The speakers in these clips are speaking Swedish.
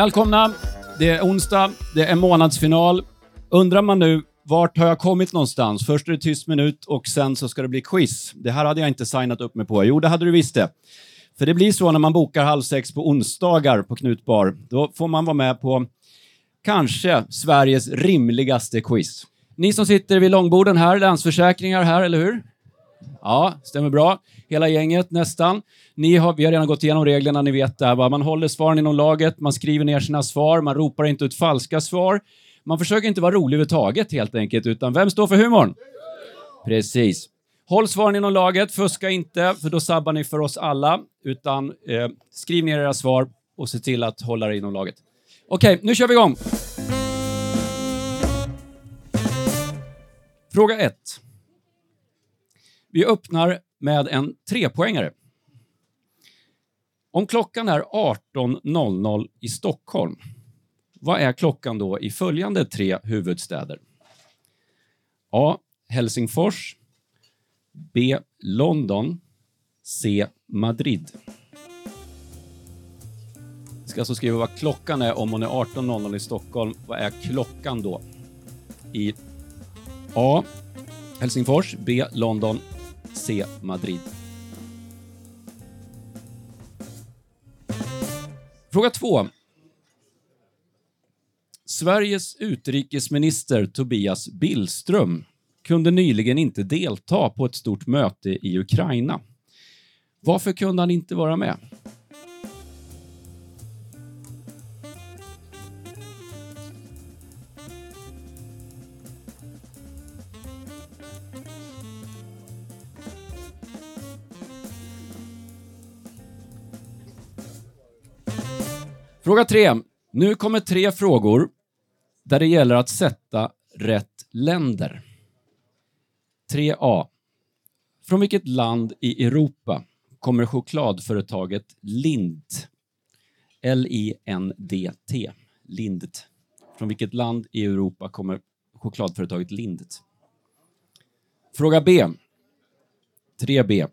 Välkomna! Det är onsdag, det är månadsfinal. Undrar man nu, vart har jag kommit någonstans? Först är det tyst minut och sen så ska det bli quiz. Det här hade jag inte signat upp mig på. Jo, det hade du visst det. För det blir så när man bokar halv sex på onsdagar på Knutbar. Då får man vara med på kanske Sveriges rimligaste quiz. Ni som sitter vid långborden här, Länsförsäkringar här, eller hur? Ja, stämmer bra. Hela gänget nästan. Ni har, vi har redan gått igenom reglerna, ni vet det. Va? Man håller svaren inom laget, man skriver ner sina svar, man ropar inte ut falska svar. Man försöker inte vara rolig överhuvudtaget helt enkelt, utan vem står för humorn? Precis. Håll svaren inom laget, fuska inte, för då sabbar ni för oss alla. Utan eh, skriv ner era svar och se till att hålla det inom laget. Okej, nu kör vi igång. Fråga 1. Vi öppnar med en trepoängare. Om klockan är 18.00 i Stockholm, vad är klockan då i följande tre huvudstäder? A. Helsingfors. B. London. C. Madrid. Jag ska alltså skriva vad klockan är om hon är 18.00 i Stockholm. Vad är klockan då? I A. Helsingfors. B. London. C. Madrid. Fråga 2. Sveriges utrikesminister Tobias Billström kunde nyligen inte delta på ett stort möte i Ukraina. Varför kunde han inte vara med? Fråga 3. Nu kommer tre frågor där det gäller att sätta rätt länder. 3A. Från vilket land i Europa kommer chokladföretaget Lindt? L-I-N-D-T. Lindt. Från vilket land i Europa kommer chokladföretaget Lindt? Fråga B. 3B.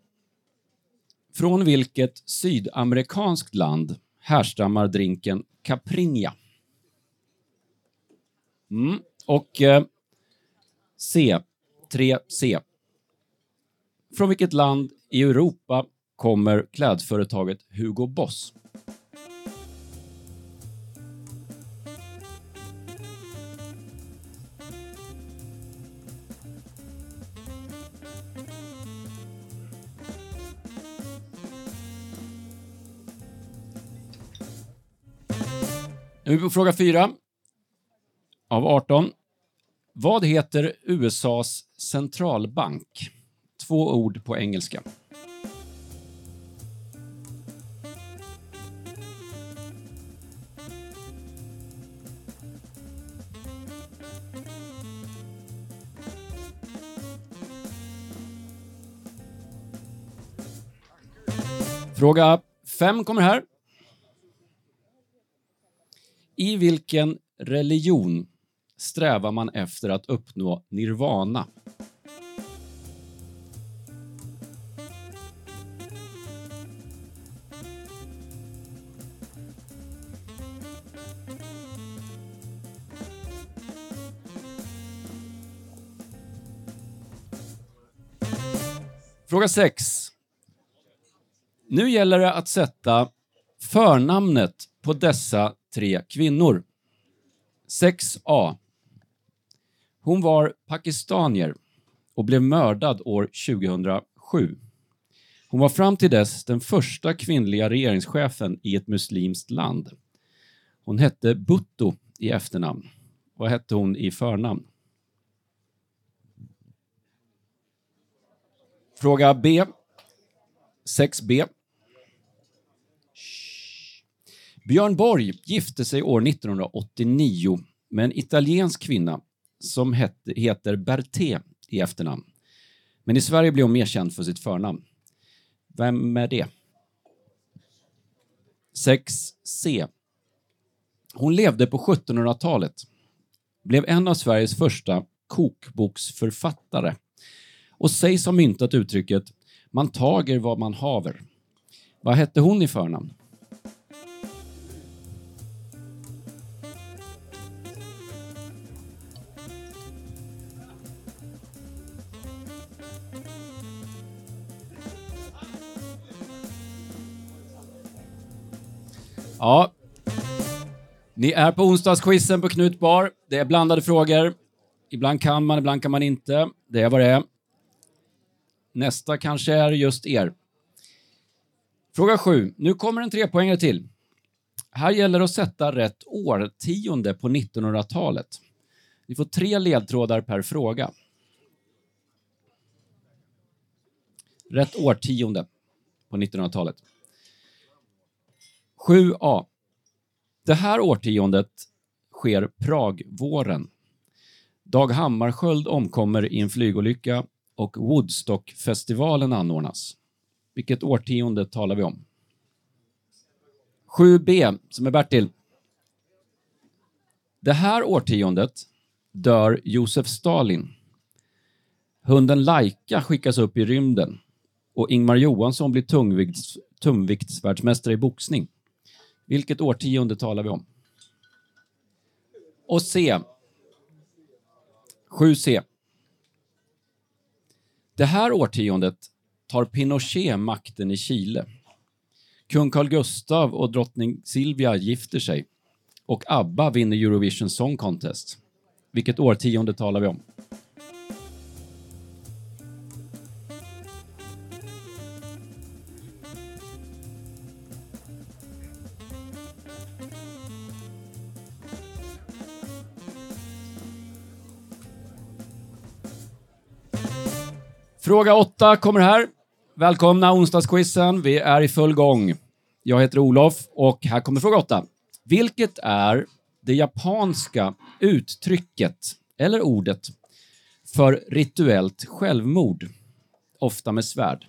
Från vilket sydamerikanskt land härstammar drinken Caprinja. Mm. Och eh, C. 3C. Från vilket land i Europa kommer klädföretaget Hugo Boss? Nu är vi på fråga 4 av 18. Vad heter USAs centralbank? Två ord på engelska. Fråga 5 kommer här. I vilken religion strävar man efter att uppnå nirvana? Fråga 6. Nu gäller det att sätta förnamnet på dessa tre kvinnor. 6a. Hon var pakistanier och blev mördad år 2007. Hon var fram till dess den första kvinnliga regeringschefen i ett muslimskt land. Hon hette Bhutto i efternamn. Vad hette hon i förnamn? Fråga B. 6b. Björn Borg gifte sig år 1989 med en italiensk kvinna som heter Berté i efternamn. Men i Sverige blev hon mer känd för sitt förnamn. Vem är det? 6C. Hon levde på 1700-talet. Blev en av Sveriges första kokboksförfattare och sägs ha myntat uttrycket “man tager vad man haver”. Vad hette hon i förnamn? Ja. Ni är på onsdagsquizen på Knut Bar. Det är blandade frågor. Ibland kan man, ibland kan man inte. Det är vad det är. Nästa kanske är just er. Fråga sju. Nu kommer en trepoängare till. Här gäller det att sätta rätt årtionde på 1900-talet. Ni får tre ledtrådar per fråga. Rätt årtionde på 1900-talet. 7a. Det här årtiondet sker Pragvåren. Dag Hammarskjöld omkommer i en flygolycka och Woodstockfestivalen anordnas. Vilket årtionde talar vi om? 7b, som är Bertil. Det här årtiondet dör Josef Stalin. Hunden Laika skickas upp i rymden och Ingmar Johansson blir tungvikts, tungviktsvärldsmästare i boxning. Vilket årtionde talar vi om? Och C. 7C. Det här årtiondet tar Pinochet makten i Chile. Kung Carl Gustav och drottning Silvia gifter sig och ABBA vinner Eurovision Song Contest. Vilket årtionde talar vi om? Fråga åtta kommer här. Välkomna onsdagsquizen. Vi är i full gång. Jag heter Olof och här kommer fråga åtta. Vilket är det japanska uttrycket, eller ordet, för rituellt självmord? Ofta med svärd.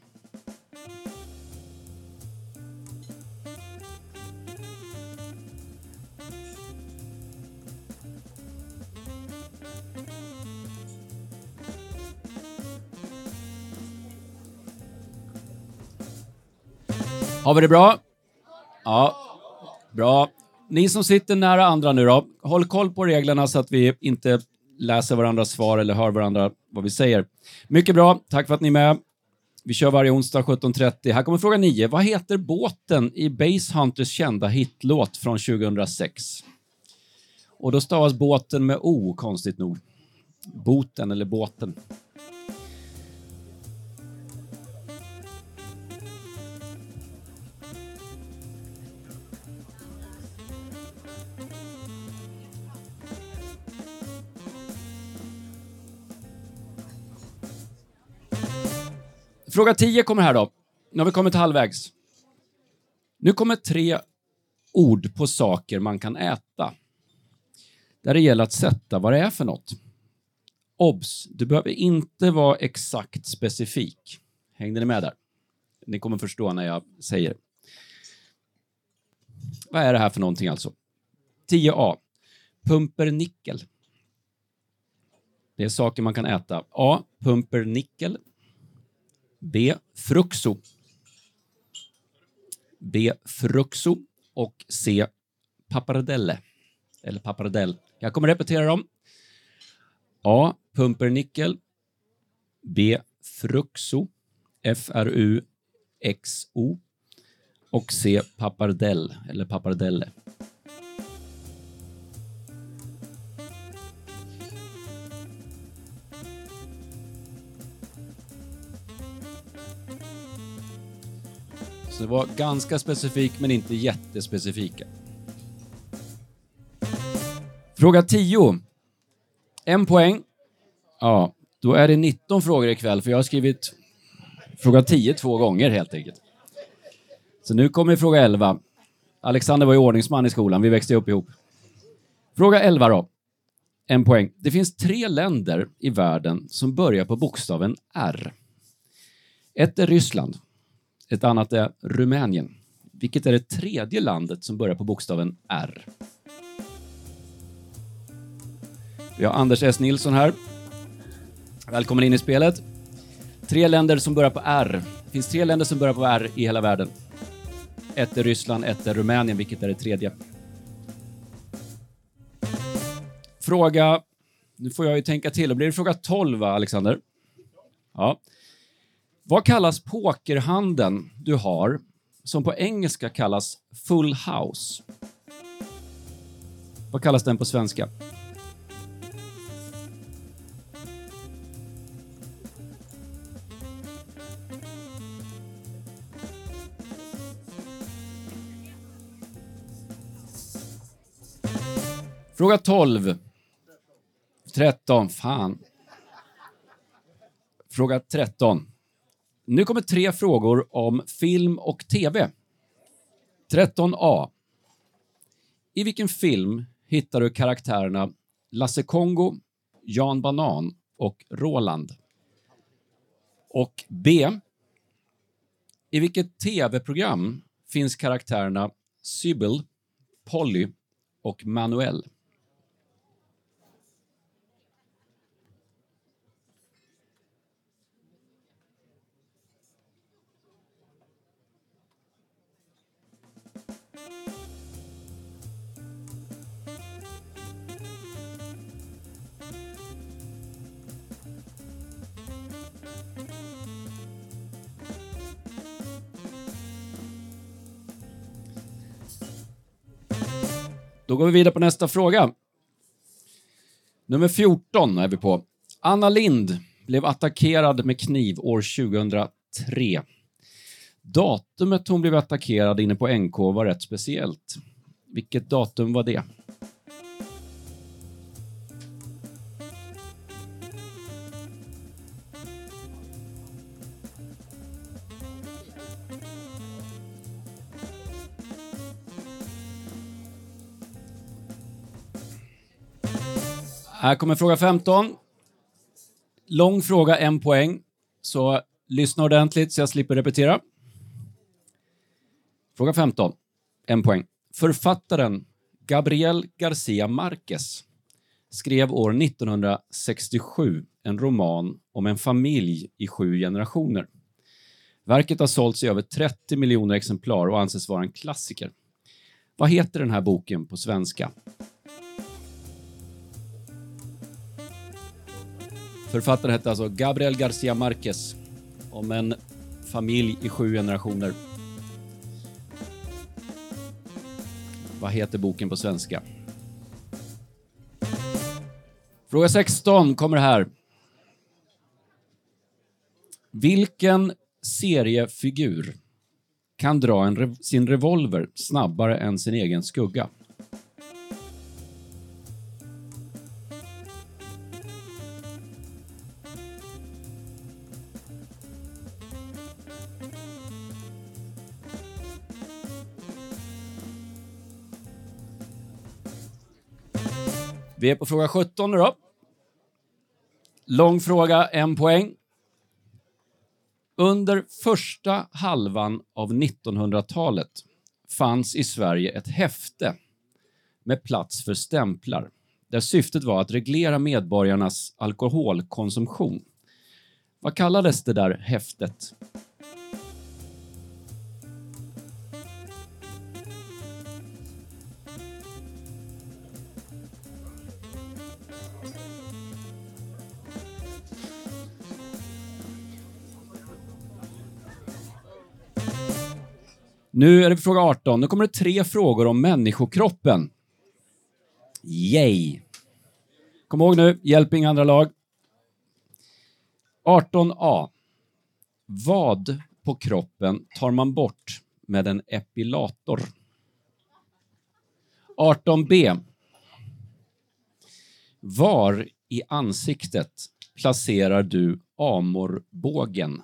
Har vi det bra? Ja, bra. Ni som sitter nära andra nu då, håll koll på reglerna så att vi inte läser varandras svar eller hör varandra vad vi säger. Mycket bra, tack för att ni är med. Vi kör varje onsdag 17.30. Här kommer fråga 9. Vad heter båten i Base Hunters kända hitlåt från 2006? Och då stavas båten med O, konstigt nog. Boten eller båten. Fråga 10 kommer här då. Nu har vi kommit halvvägs. Nu kommer tre ord på saker man kan äta. Där det gäller att sätta vad det är för något. Obs! Du behöver inte vara exakt specifik. Hängde ni med där? Ni kommer förstå när jag säger. Vad är det här för någonting alltså? 10a. Pumpernickel. Det är saker man kan äta. A. Pumpernickel. B. Fruxo. B. Fruxo och C. Pappardelle. Eller pappardell. Jag kommer repetera dem. A. Pumpernickel. B. Fruxo. F-R-U-X-O. Och C. Pappardell, eller pappardelle. Så det var ganska specifik, men inte jättespecifika. Fråga 10. En poäng. Ja, då är det 19 frågor ikväll, för jag har skrivit fråga 10 två gånger helt enkelt. Så nu kommer fråga 11. Alexander var ju ordningsman i skolan, vi växte upp ihop. Fråga 11 då. En poäng. Det finns tre länder i världen som börjar på bokstaven R. Ett är Ryssland. Ett annat är Rumänien. Vilket är det tredje landet som börjar på bokstaven R? Vi har Anders S. Nilsson här. Välkommen in i spelet. Tre länder som börjar på R. Det finns tre länder som börjar på R i hela världen. Ett är Ryssland, ett är Rumänien, vilket är det tredje? Fråga... Nu får jag ju tänka till. Då blir det fråga 12, va, Alexander? Ja. Vad kallas pokerhanden du har som på engelska kallas Full House. Vad kallas den på svenska? Fråga 12. 13. Fan. Fråga 13. Nu kommer tre frågor om film och TV. 13a. I vilken film hittar du karaktärerna Lasse Kongo, Jan Banan och Roland? Och B. I vilket TV-program finns karaktärerna Sybil, Polly och Manuel? Då går vi vidare på nästa fråga. Nummer 14 är vi på. Anna Lind blev attackerad med kniv år 2003. Datumet hon blev attackerad inne på NK var rätt speciellt. Vilket datum var det? Här kommer fråga 15. Lång fråga, en poäng. Så lyssna ordentligt så jag slipper repetera. Fråga 15. En poäng. Författaren Gabriel Garcia Marquez skrev år 1967 en roman om en familj i sju generationer. Verket har sålts i över 30 miljoner exemplar och anses vara en klassiker. Vad heter den här boken på svenska? Författaren hette alltså Gabriel Garcia Marquez om en familj i sju generationer. Vad heter boken på svenska? Fråga 16 kommer här. Vilken seriefigur kan dra en rev sin revolver snabbare än sin egen skugga? Vi är på fråga 17 nu då. Lång fråga, en poäng. Under första halvan av 1900-talet fanns i Sverige ett häfte med plats för stämplar där syftet var att reglera medborgarnas alkoholkonsumtion. Vad kallades det där häftet? Nu är det fråga 18. Nu kommer det tre frågor om människokroppen. Yay! Kom ihåg nu, hjälp inga andra lag. 18a. Vad på kroppen tar man bort med en epilator? 18b. Var i ansiktet placerar du amorbågen?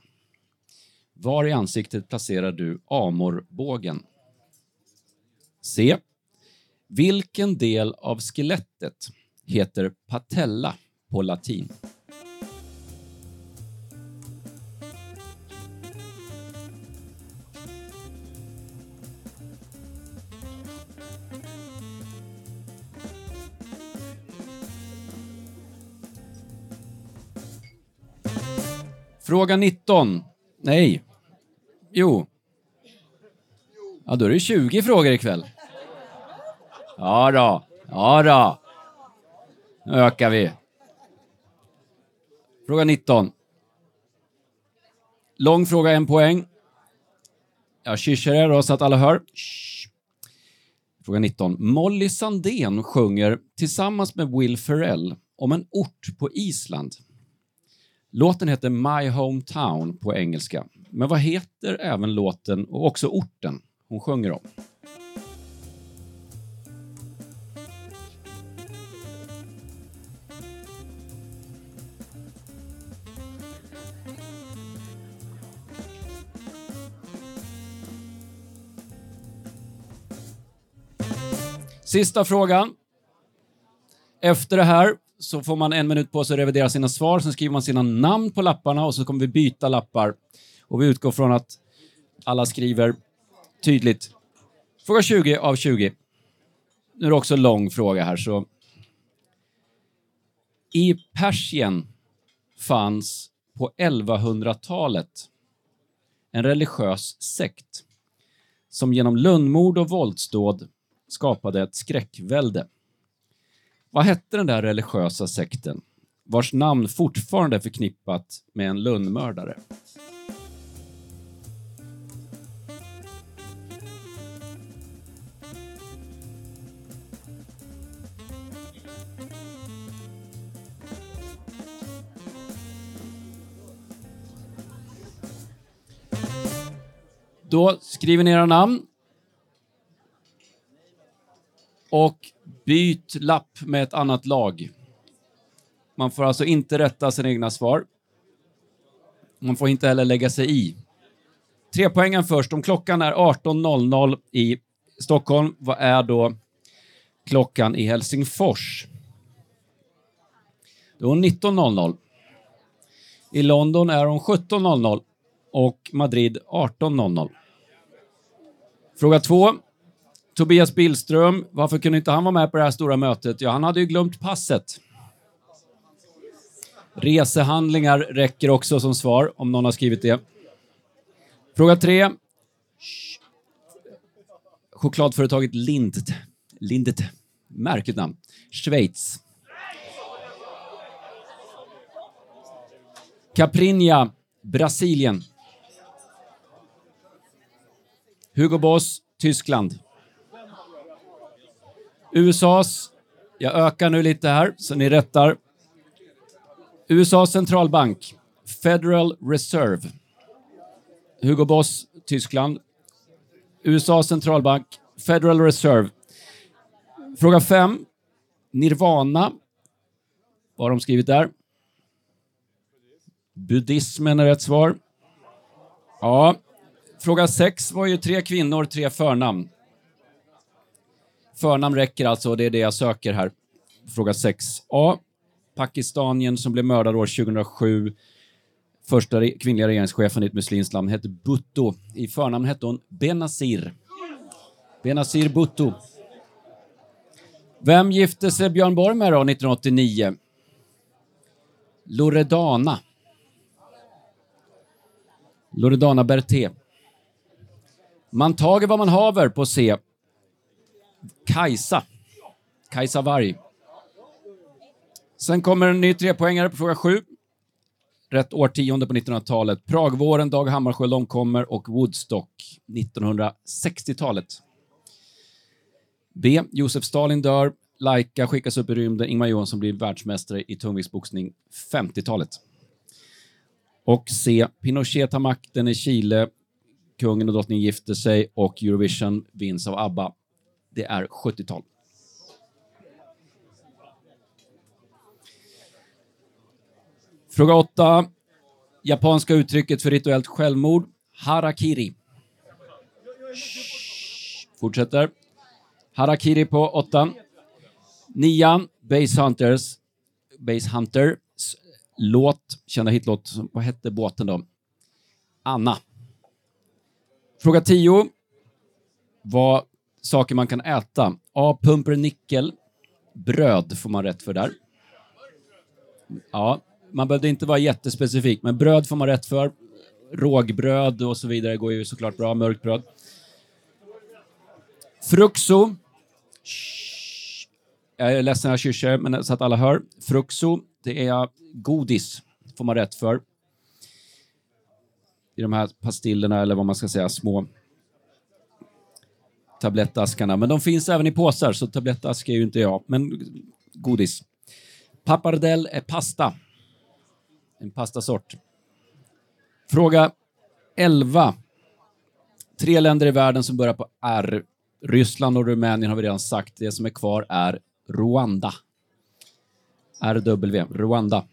Var i ansiktet placerar du amorbågen? C. Vilken del av skelettet heter patella på latin? Fråga 19. Nej. Jo. Ja, då är det 20 frågor ikväll. Ja då. Ja då. Nu ökar vi. Fråga 19. Lång fråga, en poäng. Jag kysser er då så att alla hör. Shh. Fråga 19. Molly Sandén sjunger tillsammans med Will Ferrell om en ort på Island. Låten heter My Hometown på engelska. Men vad heter även låten och också orten hon sjunger om? Sista frågan. Efter det här så får man en minut på sig att revidera sina svar, sen skriver man sina namn på lapparna och så kommer vi byta lappar. Och vi utgår från att alla skriver tydligt. Fråga 20 av 20. Nu är det också en lång fråga här, så... I Persien fanns på 1100-talet en religiös sekt som genom lönnmord och våldsdåd skapade ett skräckvälde. Vad hette den där religiösa sekten vars namn fortfarande är förknippat med en lönnmördare? Då skriver ni era namn. Och byt lapp med ett annat lag. Man får alltså inte rätta sina egna svar. Man får inte heller lägga sig i. Tre poängen först. Om klockan är 18.00 i Stockholm, vad är då klockan i Helsingfors? Då är 19.00. I London är hon 17.00 och Madrid 18.00. Fråga två. Tobias Billström, varför kunde inte han vara med på det här stora mötet? Ja, han hade ju glömt passet. Resehandlingar räcker också som svar, om någon har skrivit det. Fråga tre. Chokladföretaget Lindt. Lindt. Märkligt namn. Schweiz. Caprinha, Brasilien. Hugo Boss, Tyskland. USAs, jag ökar nu lite här så ni rättar. USAs centralbank, Federal Reserve. Hugo Boss, Tyskland. USAs centralbank, Federal Reserve. Fråga 5. Nirvana. Vad har de skrivit där? Buddhismen är rätt svar. Ja. Fråga 6 var ju tre kvinnor, tre förnamn. Förnamn räcker alltså och det är det jag söker här. Fråga 6a. Pakistanien som blev mördad år 2007. Första kvinnliga regeringschefen i ett muslimskt land hette Bhutto. I förnamn hette hon Benazir. Benazir Bhutto. Vem gifte sig Björn Borg med då 1989? Loredana. Loredana Berté. Man tager vad man haver på C. Kajsa. Kajsa Warg. Sen kommer en ny trepoängare på fråga sju. Rätt årtionde på 1900-talet. Pragvåren, Dag Hammarskjöld omkommer och Woodstock 1960-talet. B. Josef Stalin dör. Laika skickas upp i rymden. Ingmar Johansson blir världsmästare i tungviktsboxning 50-talet. Och C. Pinochet tar makten i Chile. Kungen och drottningen gifter sig och Eurovision vinns av ABBA det är 70-tal. Fråga 8. Japanska uttrycket för rituellt självmord. Harakiri. Fortsätter. Harakiri på 8. 9. Base Hunters. Base Hunters låt, kända hitlåt. Vad hette båten då? Anna. Fråga 10. Vad saker man kan äta. A. Pumpernickel. Bröd får man rätt för där. Ja, man behövde inte vara jättespecifik, men bröd får man rätt för. Rågbröd och så vidare går ju såklart bra. Mörkt bröd. Fruxo. Jag är ledsen jag kysser, men så att alla hör. Fruxo, det är godis, får man rätt för. I de här pastillerna, eller vad man ska säga, små tablettaskarna. Men de finns även i påsar, så tablettask är ju inte jag. Men godis. Pappardell är pasta. En pastasort. Fråga 11. Tre länder i världen som börjar på R. Ryssland och Rumänien har vi redan sagt. Det som är kvar är Rwanda. RW, Rwanda.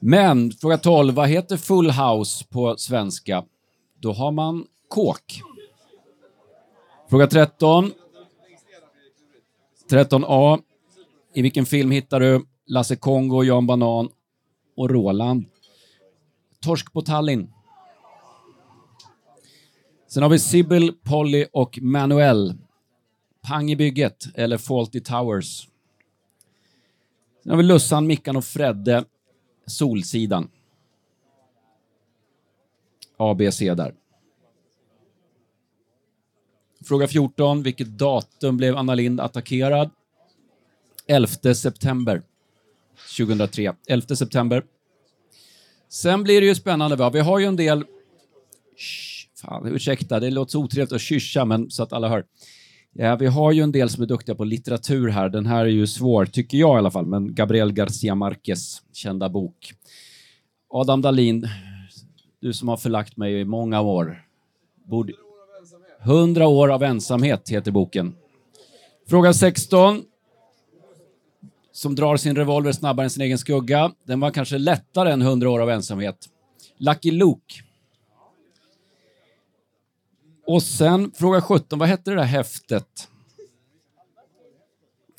Men fråga 12. Vad heter Full House på svenska? Då har man kåk. Fråga 13. 13a. I vilken film hittar du Lasse Kongo, Jan Banan och Roland? Torsk på Tallinn. Sen har vi Sibyl, Polly och Manuel. Pang i bygget, eller Faulty Towers. Sen har vi Lussan, Mickan och Fredde. Solsidan. A, B, C där. Fråga 14. Vilket datum blev Anna Lind attackerad? 11 september 2003. 11 september. Sen blir det ju spännande. Va? Vi har ju en del... Shh, fan, ursäkta, det låter så otrevligt att kyscha, men så att alla hör. Ja, vi har ju en del som är duktiga på litteratur här. Den här är ju svår, tycker jag i alla fall, men Gabriel Garcia Marquez kända bok. Adam Dahlin, du som har förlagt mig i många år. Borde... 100 år av ensamhet heter boken. Fråga 16. Som drar sin revolver snabbare än sin egen skugga. Den var kanske lättare än 100 år av ensamhet. Lucky Luke. Och sen fråga 17. Vad hette det där häftet?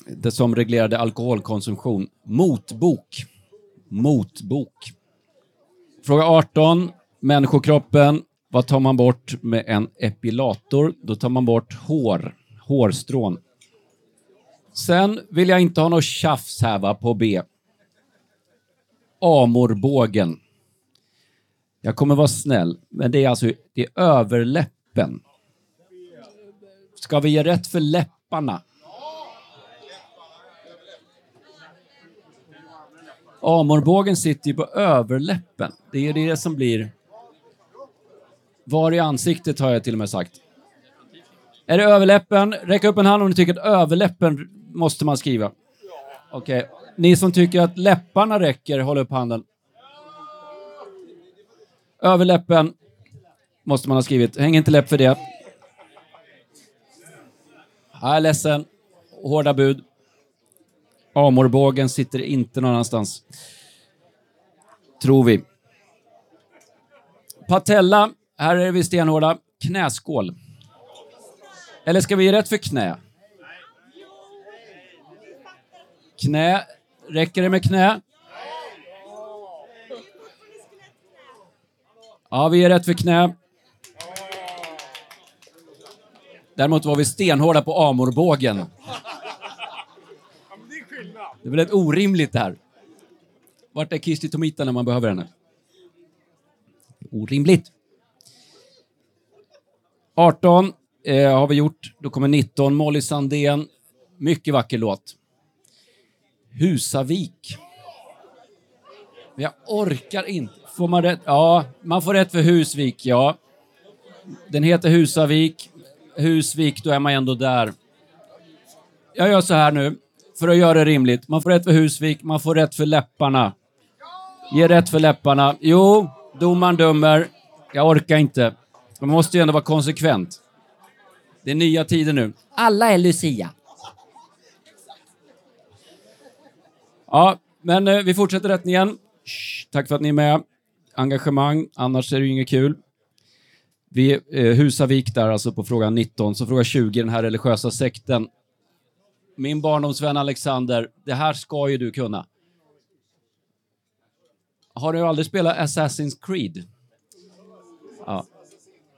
Det som reglerade alkoholkonsumtion. Motbok. Motbok. Fråga 18. Människokroppen. Vad tar man bort med en epilator? Då tar man bort hår, hårstrån. Sen vill jag inte ha något tjafs här va, på B. Amorbågen. Jag kommer vara snäll, men det är alltså det är överläppen. Ska vi ge rätt för läpparna? Amorbågen sitter ju på överläppen. Det är det som blir var i ansiktet har jag till och med sagt. Är det överläppen? Räck upp en hand om ni tycker att överläppen måste man skriva. Okej. Okay. Ni som tycker att läpparna räcker, håll upp handen. Överläppen måste man ha skrivit. Häng inte läpp för det. Jag är ledsen. Hårda bud. Amorbågen sitter inte någon annanstans. Tror vi. Patella här är vi stenhårda. Knäskål. Eller ska vi ge rätt för knä? Knä. Räcker det med knä? Ja, vi ger rätt för knä. Däremot var vi stenhårda på amorbågen. Det är väl ett orimligt det här. Vart är Kirsti Tomita när man behöver henne? Orimligt. 18 eh, har vi gjort. Då kommer 19. Molly Sandén. Mycket vacker låt. Husavik. Men jag orkar inte. Får man rätt? Ja, man får rätt för Husvik, ja. Den heter Husavik. Husvik, då är man ändå där. Jag gör så här nu, för att göra det rimligt. Man får rätt för Husvik, man får rätt för läpparna. Ge rätt för läpparna. Jo, domaren dömer. Jag orkar inte. Man måste ju ändå vara konsekvent. Det är nya tider nu. Alla är Lucia. Ja, men eh, vi fortsätter rättningen. Shh, tack för att ni är med. Engagemang, annars är det ju inget kul. Vi eh, Husavik där alltså på fråga 19, så fråga 20, den här religiösa sekten. Min barndomsvän Alexander, det här ska ju du kunna. Har du aldrig spelat Assassin's Creed?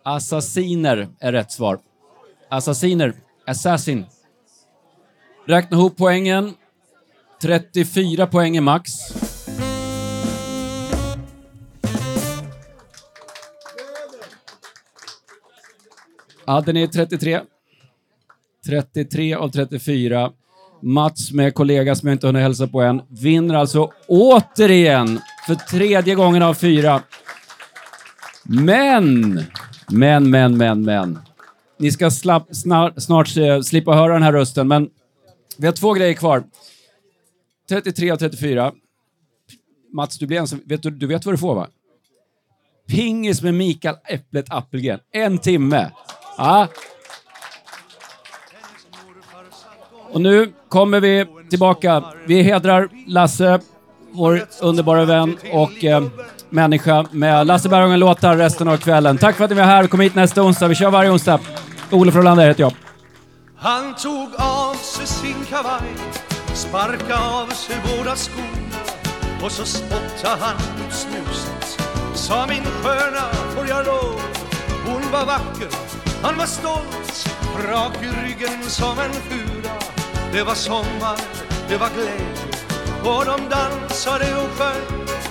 Assassiner är rätt svar. Assassiner. Assassin. Räkna ihop poängen. 34 poäng är max. Hade ni 33? 33 av 34. Mats med kollega som jag inte hunnit hälsa på än vinner alltså återigen för tredje gången av fyra. Men men, men, men, men. Ni ska slapp, snart, snart eh, slippa höra den här rösten, men vi har två grejer kvar. 33 och 34. Mats, du, blir ensam. Vet du, du vet vad du får va? Pingis med Mikael Äpplet Appelgren. En timme. Ja. Och nu kommer vi tillbaka. Vi hedrar Lasse, vår underbara vän och eh, människa med Lasse Berghagen-låtar resten av kvällen. Tack för att ni var här. Kom hit nästa onsdag. Vi kör varje onsdag. Olof Rolander heter jag. Han tog av sig sin kavaj, sparka av sig båda skorna och så spottade han ut snuset. Sa min sköna, får jag lov? Hon var vacker, han var stolt, rak i ryggen som en fura. Det var sommar, det var glädje och de dansade och sjöng.